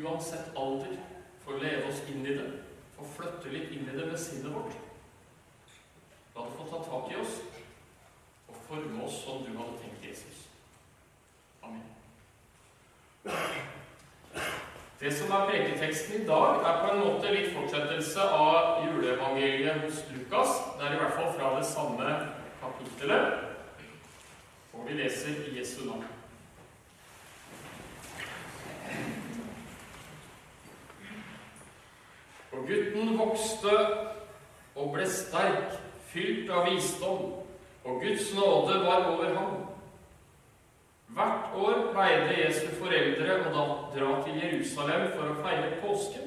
uansett alder får leve oss inn i det, får flytte litt inn i det med sinnet vårt. La det få ta tak i oss og forme oss som du hadde tenkt, Jesus. Amen. Det som er preketeksten i dag, er på en måte litt fortsettelse av juleevangeliet hos Lukas. Det er i hvert fall fra det samme kapittelet. Og vi leser Jesu navn. Og gutten vokste og ble sterk, fylt av visdom, og Guds nåde var over ham. Hvert år pleide Jesu foreldre å da dra til Jerusalem for å feire påske.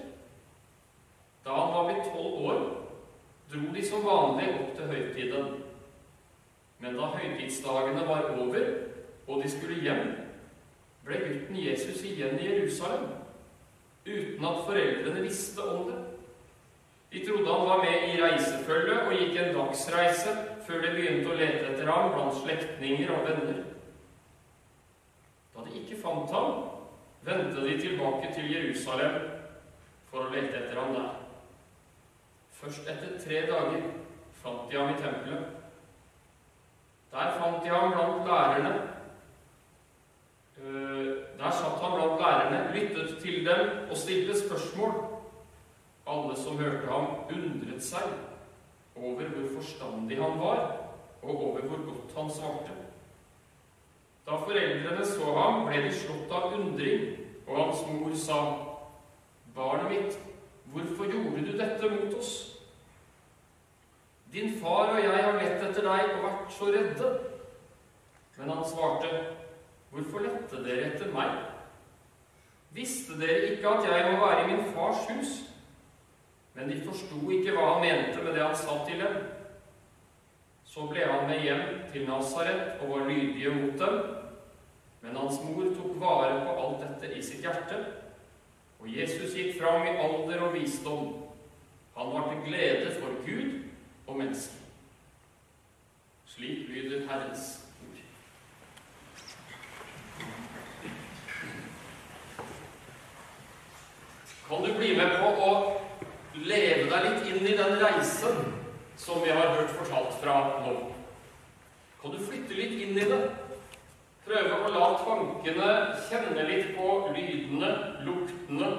Da han var blitt tolv år, dro de som vanlig opp til høytiden. Men da høytidsdagene var over, og de skulle hjem, ble gutten Jesus igjen i Jerusalem, uten at foreldrene visste om det. De trodde han var med i reisefølget og gikk en dagsreise før de begynte å lete etter ham blant slektninger og venner. Da de ikke fant ham, vendte de tilbake til Jerusalem for å lete etter ham der. Først etter tre dager fant de ham i tempelet. Der fant de ham blant lærerne. Eh, der satt han blant lærerne, lyttet til dem og stilte spørsmål. Alle som hørte ham, undret seg over hvor forstandig han var, og over hvor godt han svarte. Da foreldrene så ham, ble de slått av undring, og hans mor sa, 'Barnet mitt, hvorfor gjorde du dette mot oss?' 'Din far og jeg har lett etter deg og vært så redde.' Men han svarte, 'Hvorfor lette dere etter meg?' 'Visste dere ikke at jeg må være i min fars hus?' Men de forsto ikke hva han mente med det han sa til dem. Så ble han med hjem til Nasaret og var lydige mot dem. Men hans mor tok vare på alt dette i sitt hjerte. Og Jesus gikk fram i alder og visdom. Han var til glede for Gud og mennesker. Slik lyder Herrens ord. Kan du bli med på å leve deg litt inn i den reisen som vi har hørt fortalt fra nå? Kan du flytte litt inn i det? Prøve å la tankene kjenne litt på lydene, luktene,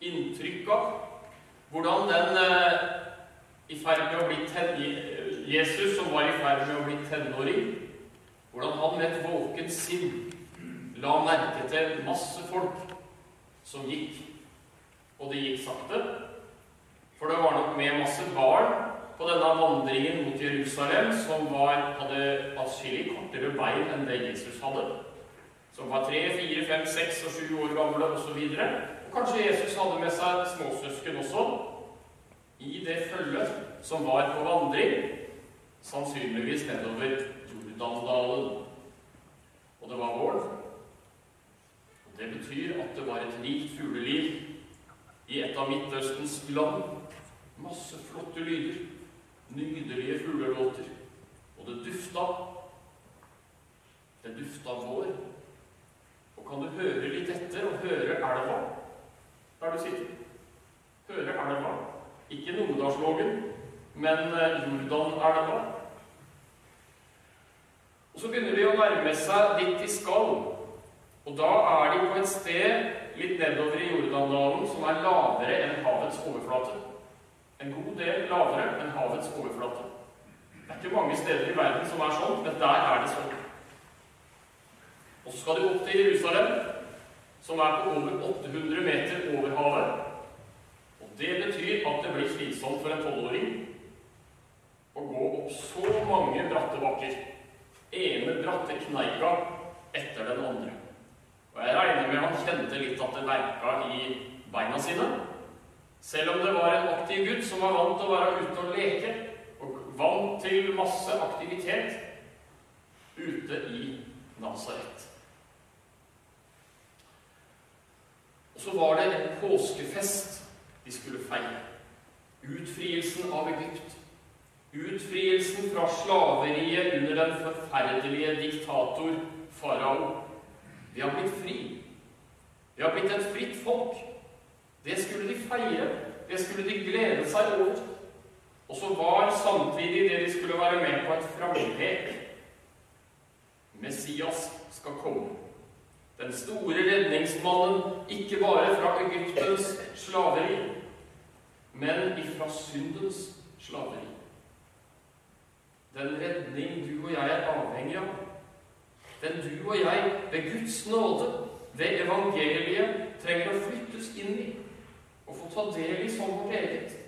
inntrykka. Hvordan den eh, i ferd med å bli ten Jesus, som var i ferd med å bli tenåring, hvordan han med et våkent sinn la merke til masse folk som gikk. Og det gikk sakte, for det var nok med masse barn på denne vandringen mot Jerusalem som var, hadde atskillig kortere bein enn det Jesus hadde. Som var tre, fire, fem, seks og sju år gamle osv. Kanskje Jesus hadde med seg småsøsken også i det følget som var på vandring, sannsynligvis nedover Jordandalen. Og det var vår. Det betyr at det var et rikt fugleliv i et av Midtøstens land. Masse flotte lyder, nydelige fuglelåter. Og det dufta. Det dufta vår. Og kan du høre litt etter og høre elva der du sitter? Høre elva. Ikke Numedalslågen, men Jordanelva. Og så begynner de å nærme seg dit de skal. Og da er de på et sted litt nedover i Jordandalen som er lavere enn havets overflate. En god del lavere enn havets overflate. Det er ikke mange steder i verden som er sånn, men der er det sånn. Og så skal de opp til Jerusalem, som er på over 800 meter over havet. Og det betyr at det blir slitsomt for en tolvåring å gå opp så mange bratte bakker. Ene bratte kneika etter den andre. Og jeg regner med han kjente litt at det verka i beina sine. Selv om det var en aktiv gutt som var vant til å være ute og leke, og vant til masse aktivitet ute i Nasaret. Og så var det en påskefest de skulle feire. Utfrielsen av Egypt. Utfrielsen fra slaveriet under den forferdelige diktator farao. Vi har blitt fri. Vi har blitt et fritt folk. Det skulle de feire. Det skulle de glede seg over. Og så var samtidig det de skulle være med på, et frampek. Messias skal komme. Den store redningsmannen, ikke bare fra Egyptens slaveri, men ifra syndens slaveri. Den redning du og jeg er avhengig av. Den du og jeg, ved Guds nåde, ved evangeliet, trenger å flyttes inn i og få ta del i som vårt eget.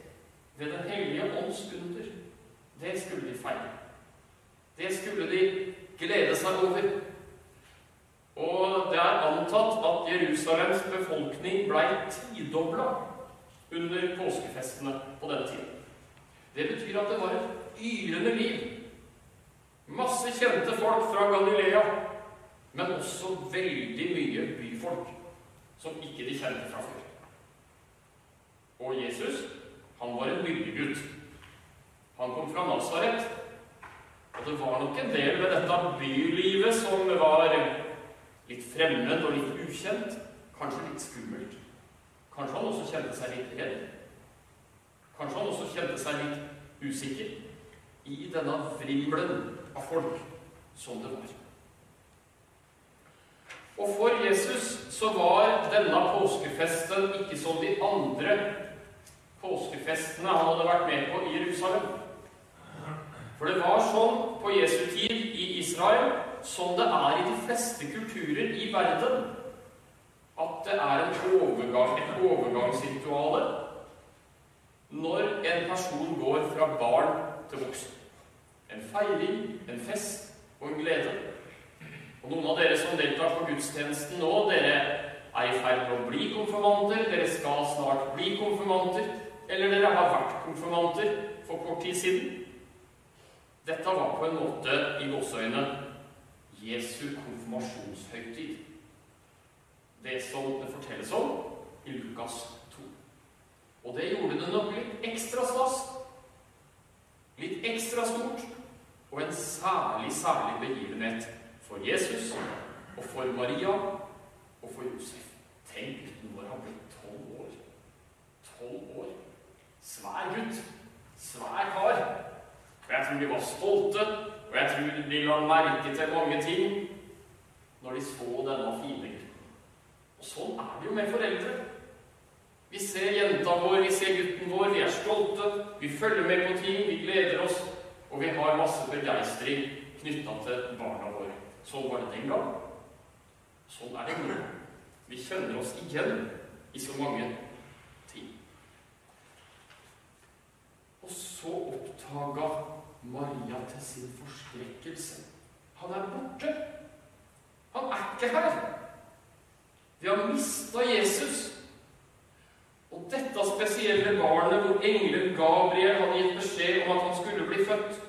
Ved Den hellige ånds under. Det skulle de feire. Det skulle de glede seg over. Og det er antatt at Jerusalems befolkning blei tidobla under påskefestene på den tiden. Det betyr at det var et yrende liv Masse kjente folk fra Galilea, men også veldig mye byfolk som ikke de kjente fra før. Og Jesus, han var en bygdegutt. Han kom fra Nasaret. Og det var nok en del ved dette bylivet som var litt fremmed og litt ukjent. Kanskje litt skummelt. Kanskje han også kjente seg litt redd. Kanskje han også kjente seg litt usikker i denne vrimmelen av folk som det var. Og for Jesus så var denne påskefesten ikke som de andre påskefestene han hadde vært med på i Jerusalem. For det var sånn på Jesu tid i Israel som det er i de fleste kulturer i verden, at det er overgang, et overgangsrituale når en person går fra barn til voksen. En feiring, en fest og en glede. Og noen av dere som deltar på gudstjenesten nå, dere er i ferd med å bli konfirmanter, dere skal snart bli konfirmanter, eller dere har vært konfirmanter for kort tid siden. Dette var på en måte i gåseøyne Jesu konfirmasjonshøytid. Det som det fortelles om i Lukas 2. Og det gjorde det nok litt ekstra stas. Litt ekstra stort og en særlig, særlig begivenhet for Jesus og for Maria og for Josef. Tenk når han ble tolv år. Tolv år. Svær gutt. Svær kar. Og jeg tror de var stolte, og jeg tror de la merke til mange ting når de så denne fine gutten. Og sånn er det jo med foreldre. Vi ser jenta vår, vi ser gutten vår, vi er stolte, vi følger med på ting, vi gleder oss. Og vi har masse begeistring knytta til barna våre. Sånn var det den gang. Sånn er det nå. Vi kjenner oss igjen i så mange ting. Og så oppdaga Maria til sin forskrekkelse Han er borte. Han er ikke her. Vi har mista Jesus. Og dette spesielle barnet hvor engelen Gabriel hadde gitt beskjed om at han skulle bli født,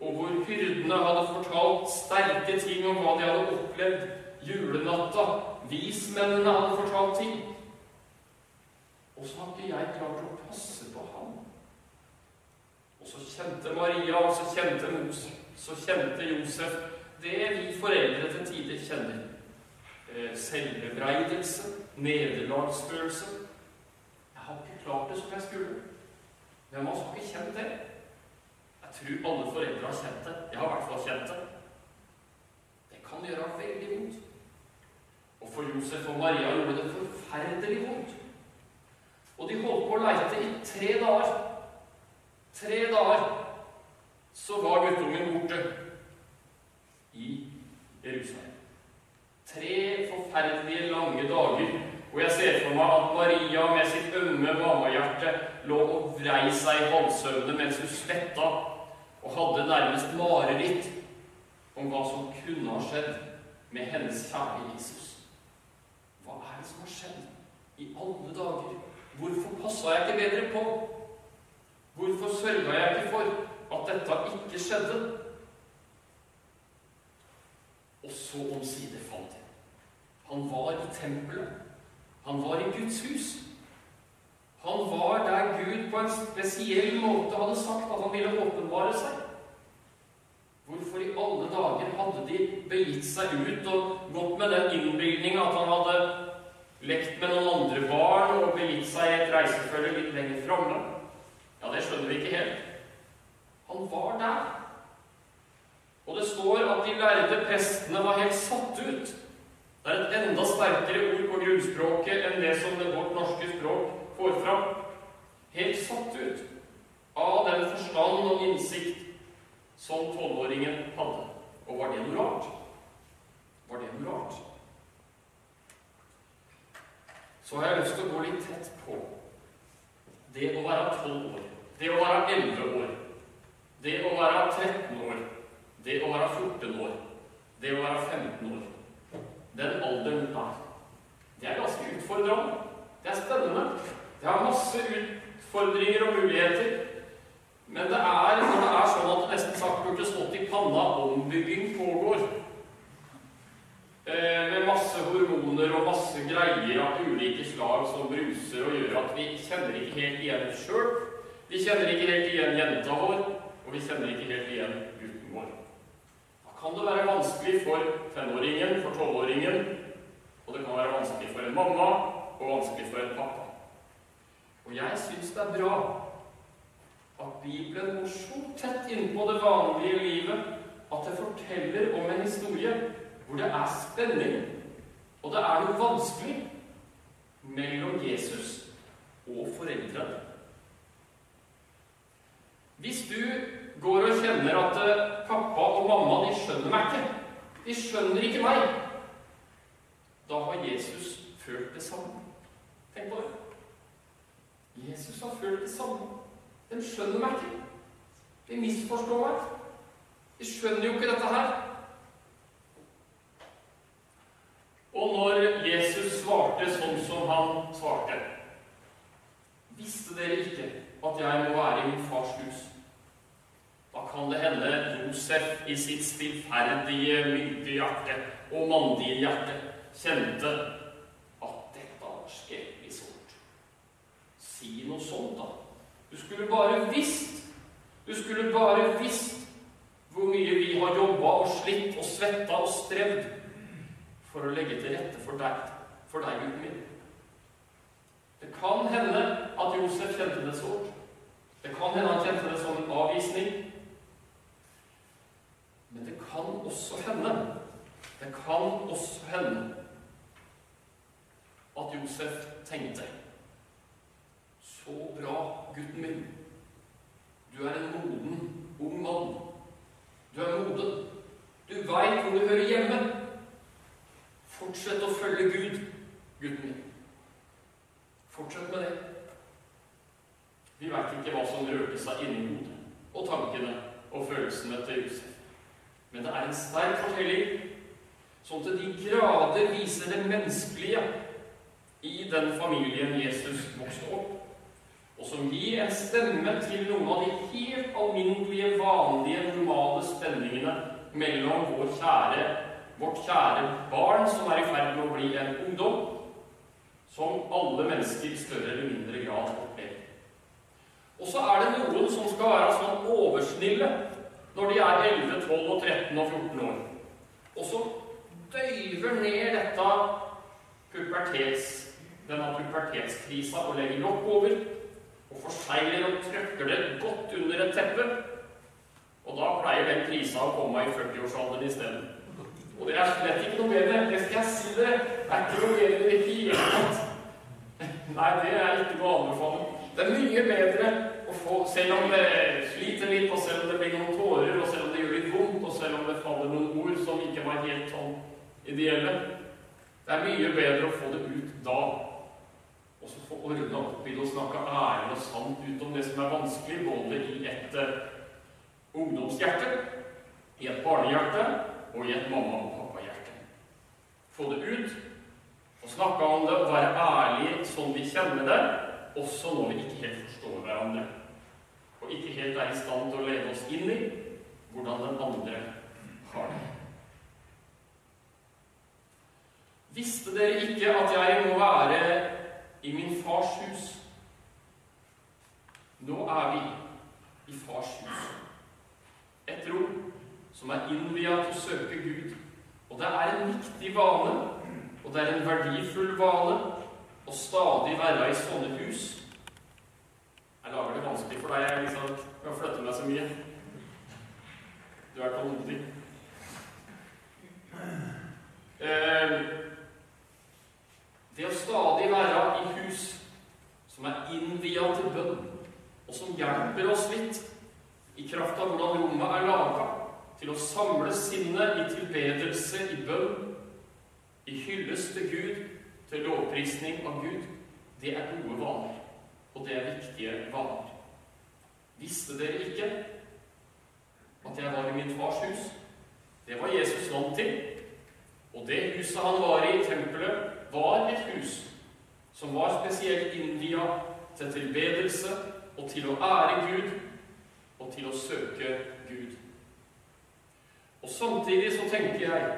og hvor hyrdene hadde fortalt sterke ting om hva de hadde opplevd julenatta, vismennene hadde fortalt ting Og så har ikke jeg klart å passe på ham. Så kjente Maria, og så kjente Mos, så kjente Josef det vi foreldre til tider kjenner. Eh, selvbebreidelse, nederlagsfølelse har ikke klart det som jeg skulle. Av oss har ikke kjent det? Jeg tror alle foreldre har kjent det. Jeg har i hvert fall kjent det. Det kan gjøre veldig vondt. Og for Josef og Maria gjorde det forferdelig vondt. Og de holdt på å leite i tre dager. Tre dager så var guttungen borte i Jerusalem. Tre forferdelige, lange dager og jeg ser for meg at Maria med sitt ømme mammahjerte lå og vrei seg i halvsøvne mens hun svetta og hadde nærmest mareritt om hva som kunne ha skjedd med hennes kjære Jesus. Hva er det som har skjedd i alle dager? Hvorfor passa jeg ikke bedre på? Hvorfor sørga jeg ikke for at dette ikke skjedde? Og så omsider falt jeg. Han var i tempelet. Han var i Guds hus. Han var der Gud på en spesiell måte hadde sagt at han ville åpenbare seg. Hvorfor i alle dager hadde de begitt seg ut og gått med den innbygninga at han hadde lekt med noen andre barn og begitt seg i et reisefølge litt lenger framme. Ja, det skjønner vi ikke helt. Han var der. Og det står at de lærde prestene var helt satt ut. Det er et enda sterkere ord på grunnspråket enn det som det vårt norske språk får fram. Helt satt ut av den forstand og innsikt som tolvåringen hadde. Og var det noe rart? Var det noe rart? Så har jeg lyst til å gå litt tett på det å være tolv år, det å være elleve år, det å være 13 år, det å være 14 år, det å være 15 år Den alderen der. Det er ganske utfordrende. Det er spennende. Det har masse utfordringer og muligheter. Men det er når det er sånn at det nesten sagt burde stått i panna ombygging pågår. Hormoner og masse greier av ulike slag som bruser og gjør at vi kjenner ikke helt igjen oss sjøl. Vi kjenner ikke helt igjen jenta vår, og vi kjenner ikke helt igjen gutten vår. Da kan det være vanskelig for tenåringen, for tolvåringen, og det kan være vanskelig for en mamma og vanskelig for en pappa. Og jeg syns det er bra at Bibelen går så tett innpå det vanlige livet at det forteller om en historie hvor det er spenning, og det er noe vanskelig mellom Jesus og foreldrene. Hvis du går og kjenner at eh, pappa og mamma de skjønner meg ikke, de skjønner ikke meg, da har Jesus følt det samme. Tenk på det. Jesus har følt det samme. De skjønner meg ikke. De misforstår meg. De skjønner jo ikke dette her. Og når Jesus svarte sånn som han svarte Visste dere ikke at jeg må være i min fars hus? Da kan det hende Josef i sitt stillferdige, myndige hjerte og mandige hjerte kjente at dette var skrekkelig sårt. Si noe sånt, da. Du skulle bare visst Du skulle bare visst hvor mye vi har jobba og slitt og svetta og strevd for å legge til rette for deg, for deg, gutten min. Det kan hende at Josef kjente det sårt. Det kan hende han kjente det som en avvisning. Men det kan også hende Det kan også hende at Josef tenkte Så bra, gutten min. Du er en moden, ung mann. Du er moden. Du veit hvor du hører hjemme. Fortsett å følge Gud, gutten min. Fortsett med det. Vi veit ikke hva som rørte seg inni hodet og tankene og følelsene til Josef. Men det er en sterk fortelling som til de grader viser det menneskelige i den familien Jesus vokste opp, og som gir en stemme til noen av de helt alminnelige, vanlige, normale spenningene mellom vår kjære vårt kjære barn som er i ferd med å bli en ungdom, som alle mennesker i større eller mindre grad opplever. Og så er det noen som skal være sånn oversnille når de er 11, 12, og 13 og 14 år, og som døyver ned dette pubertets, denne pubertetskrisa og legger lokk over, og forsegler og trøkker det godt under et teppe. Og da pleier den krisa å komme i 40-årsalderen isteden. Og det er slett ikke noe bedre. Det skal jeg si dere. Det er ikke noe bedre i det hele tatt. Nei, det er ikke noe å anbefale. Det er mye bedre å få, selv om det sliter litt, og selv om det blir noen tårer, og selv om det gjør litt vondt, og selv om det faller noen ord som ikke var helt sånn ideelle Det er mye bedre å få det ut da. Og så få ordna opp i det og snakke ærlig og sant ut om det som er vanskelig, både i et uh, ungdomshjerte, i et barnehjerte og i et mamma- og pappahjerte. Få det ut og snakke om det og være ærlig sånn vi kjenner det, også når vi ikke helt forstår hverandre. Og ikke helt er i stand til å leve oss inn i hvordan den andre har det. Visste dere ikke at jeg må være i min fars hus? Nå er vi i fars hus. Et rom som er innvia til å søke Gud. Og det er en viktig vane, og det er en verdifull vane å stadig være i sånne hus. Jeg lager det vanskelig for deg. Jeg liksom, kan flytte meg så mye. Du er tålmodig. Eh, det å stadig være i hus som er innvia til bønn, og som hjelper oss litt i kraft av hvordan rommet er laga, til å samle sinnet i tilbedelse, i bønn, i hyllest til Gud, til lovprisning av Gud, det er gode vaner, og det er viktige vaner. Visste dere ikke at jeg var i min fars hus? Det var Jesus vant til. Og det huset han var i, tempelet, var et hus som var spesielt innvia til tilbedelse og til å ære Gud og til å søke Gud. Og Samtidig så tenker jeg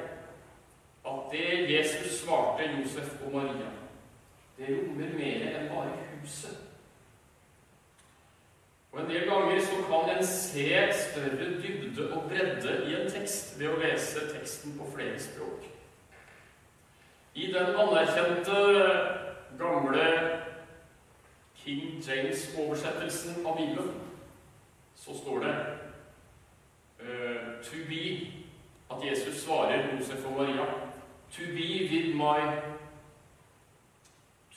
at det Jesus svarte Josef og Maria, det rommer mer enn bare huset. Og En del ganger så kan en se større dybde og bredde i en tekst ved å lese teksten på flere språk. I den anerkjente, gamle King James-oversettelsen av Bibelen så står det uh, 'to be' at Jesus svarer Josef og Maria 'to be with my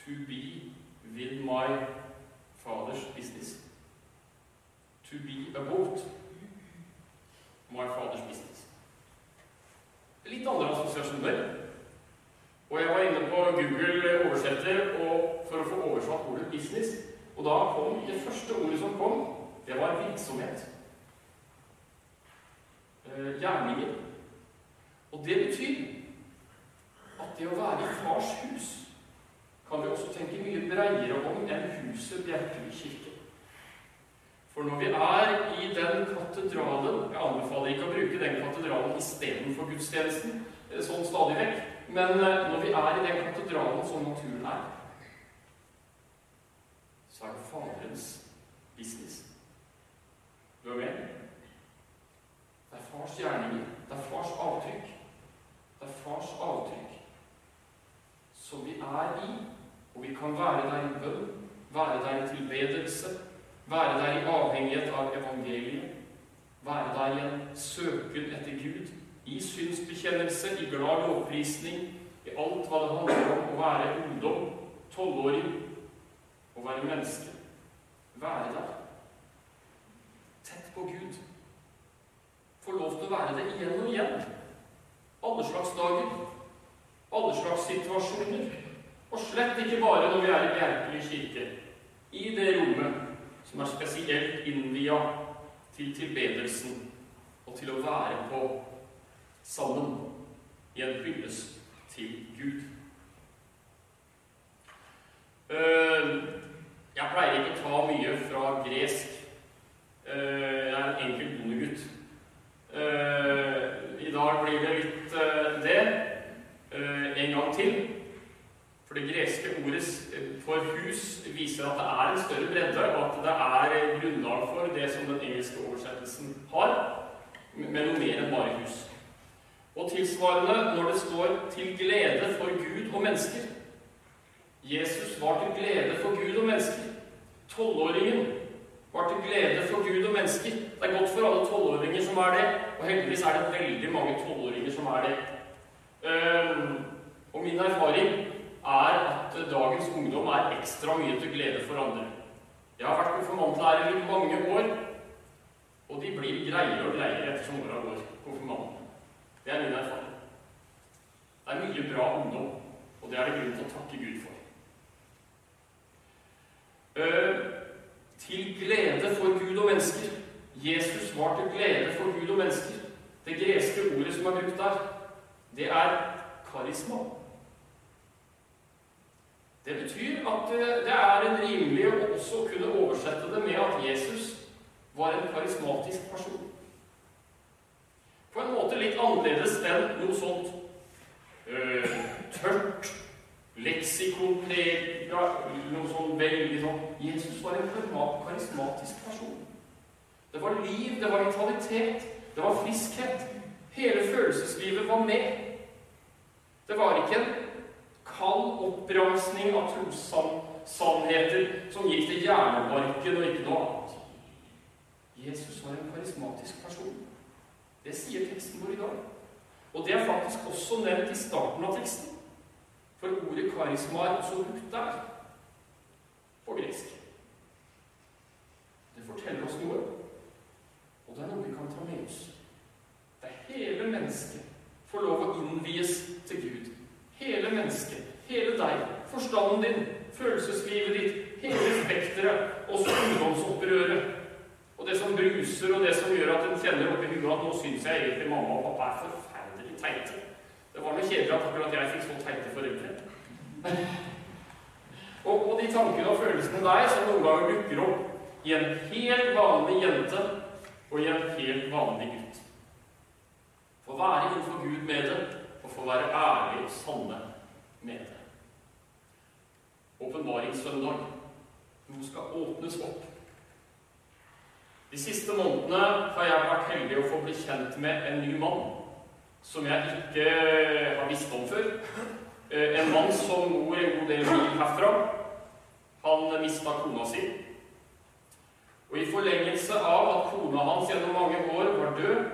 to be with my father's business'. To be about my father's business. Litt andre assosiasjoner. Og jeg var inne på Google oversetter for å få oversatt ordet 'business'. Og da kom det første ordet som kom, det var virksomhet. Eh, gjerninger. Og det betyr at det å være i fars hus kan vi også tenke mye bredere om enn huset Bjerkeli kirke. For når vi er i den katedralen Jeg anbefaler ikke å bruke den katedralen istedenfor gudstjenesten sånn stadig vekk. Men når vi er i den katedralen som naturen er, så er det Faderens business. Er med? Det er fars gjerninger. Det er fars avtrykk. Det er fars avtrykk som vi er i. Og vi kan være der i bønn, være der i tilbedelse, være der i avhengighet av evangeliet, være der i en søken etter Gud, i synsbekjennelse, i glad lovprisning, i alt hva det handler om å være ungdom, tolvåring, å være menneske. Være der. På Gud. Få lov til å være det igjen og igjen. Alle slags dager. Alle slags situasjoner. Og slett ikke bare når vi er i Bjerkeli kirke. I det rommet som er spesielt innvia til tilbedelsen og til å være på sammen i en hyllest til Gud. Jeg pleier ikke å ta mye fra gresk. Jeg er en enkel bondegutt. I dag blir det litt det en gang til. For det greske ordet for hus viser at det er en større bredde, og at det er grunnlag for det som den engelske oversettelsen har, med noe mer enn bare hus. Og tilsvarende når det står 'til glede for Gud og mennesker'. Jesus var til glede for Gud og mennesker. Tolvåringen var til glede for Gud og mennesker. Det er godt for alle tolvåringer som er det, og heldigvis er det veldig mange tolvåringer som er det. Og min erfaring er at dagens ungdom er ekstra mye til glede for andre. Jeg har vært konfirmantlærer i mange år, og de blir greiere og greiere ettersom åra går, konfirmantene. Det er min erfaring. Det er mye bra ungdom, og det er det grunn til å takke Gud for. Til glede for Gud og mennesker. Jesus var til glede for Gud og mennesker. Det greske ordet som er brukt der, det er karisma. Det betyr at det er en rimelig å også kunne oversette det med at Jesus var en karismatisk person. På en måte litt annerledes enn noe sånt øh, tørt, leksikonprega, noe sånn veldig sånn Jesus var en karismatisk person. Det var liv, det var vitalitet, det var friskhet. Hele følelseslivet var med. Det var ikke en kald oppramsning av trossannheter som gikk til hjernebarken og ikke noe annet. Jesus var en karismatisk person. Det sier teksten vår i dag. Og det er faktisk også nevnt i starten av teksten. For ordet karisma er også brukt der, på gresk. Det forteller oss noe, og det er noe vi kan ta med oss. Det er hele mennesket får lov å innvies til Gud. Hele mennesket, hele deg, forstanden din, følelseslivet ditt, hele spekteret, også ungdomsopprøret. Og det som bruser, og det som gjør at en kjenner oppi huet at nå syns jeg egentlig mamma og pappa er forferdelig teite. Det var noe kjedelig at akkurat jeg fikk så teite foreldre. Og, og de tankene og følelsene der som noen ganger dukker opp i en helt vanlig jente og i en helt vanlig gutt. Få være innenfor Gud med det, og få være ærlig og sanne med det. Åpenbaringssøndag. Noe skal åpnes opp. De siste månedene har jeg vært heldig å få bli kjent med en ny mann som jeg ikke har visst om før. Eh, en mann som bor en god del mil herfra. Han mista kona si. Og i forlengelse av at kona hans gjennom mange år var død,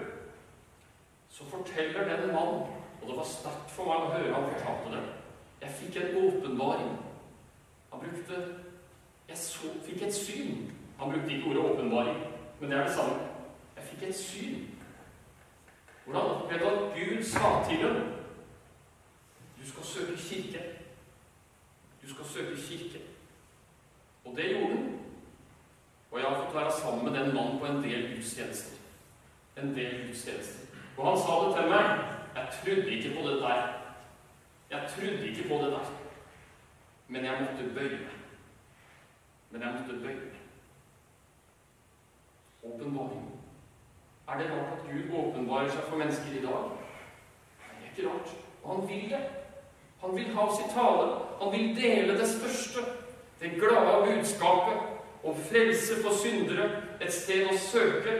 så forteller denne mannen Og det var sterkt for meg å høre han fortalte det. Jeg fikk en åpenbaring. Han brukte Jeg så, fikk et syn. Han brukte ikke ordet åpenbaring, men det er det samme. Jeg fikk et syn. Gud sa til ham Du skal søke kirke. Du skal søke kirke. Og det gjorde han. Og jeg har fått være sammen med den mannen på en del gudstjenester. En del gudstjenester. Og han sa det til meg. Jeg trodde ikke på det der. Jeg trodde ikke på det der. Men jeg måtte bøye meg. Men jeg måtte bøye meg. Åpenbaring. Er det rart at Gud åpenbarer seg for mennesker i dag? Ikke rart. Og han vil det. Han vil ha sitt tale. Han vil dele det største, det glade budskapet om frelse for syndere, et sted å søke,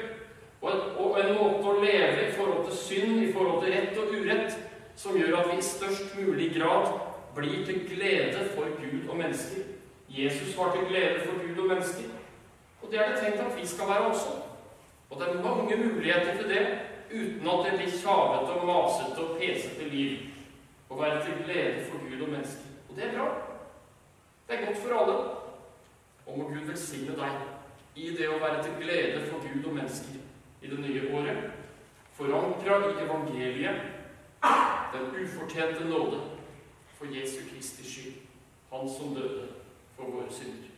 og en måte å leve i forhold til synd, i forhold til rett og urett, som gjør at vi i størst mulig grad blir til glede for Gud og mennesker. Jesus var til glede for Gud og mennesker. Og det er det tenkt at vi skal være også. Og det er mange muligheter til det uten at det blir tjavete og masete og pesete liv. Å være til glede for Gud og mennesker. Og det er bra. Det er godt for alle. Og må Gud velsigne deg i det å være til glede for Gud og mennesker i det nye året. Forankra i evangeliet, den ufortjente nåde for Jesu Kristi skyld, Han som døde for våre synder.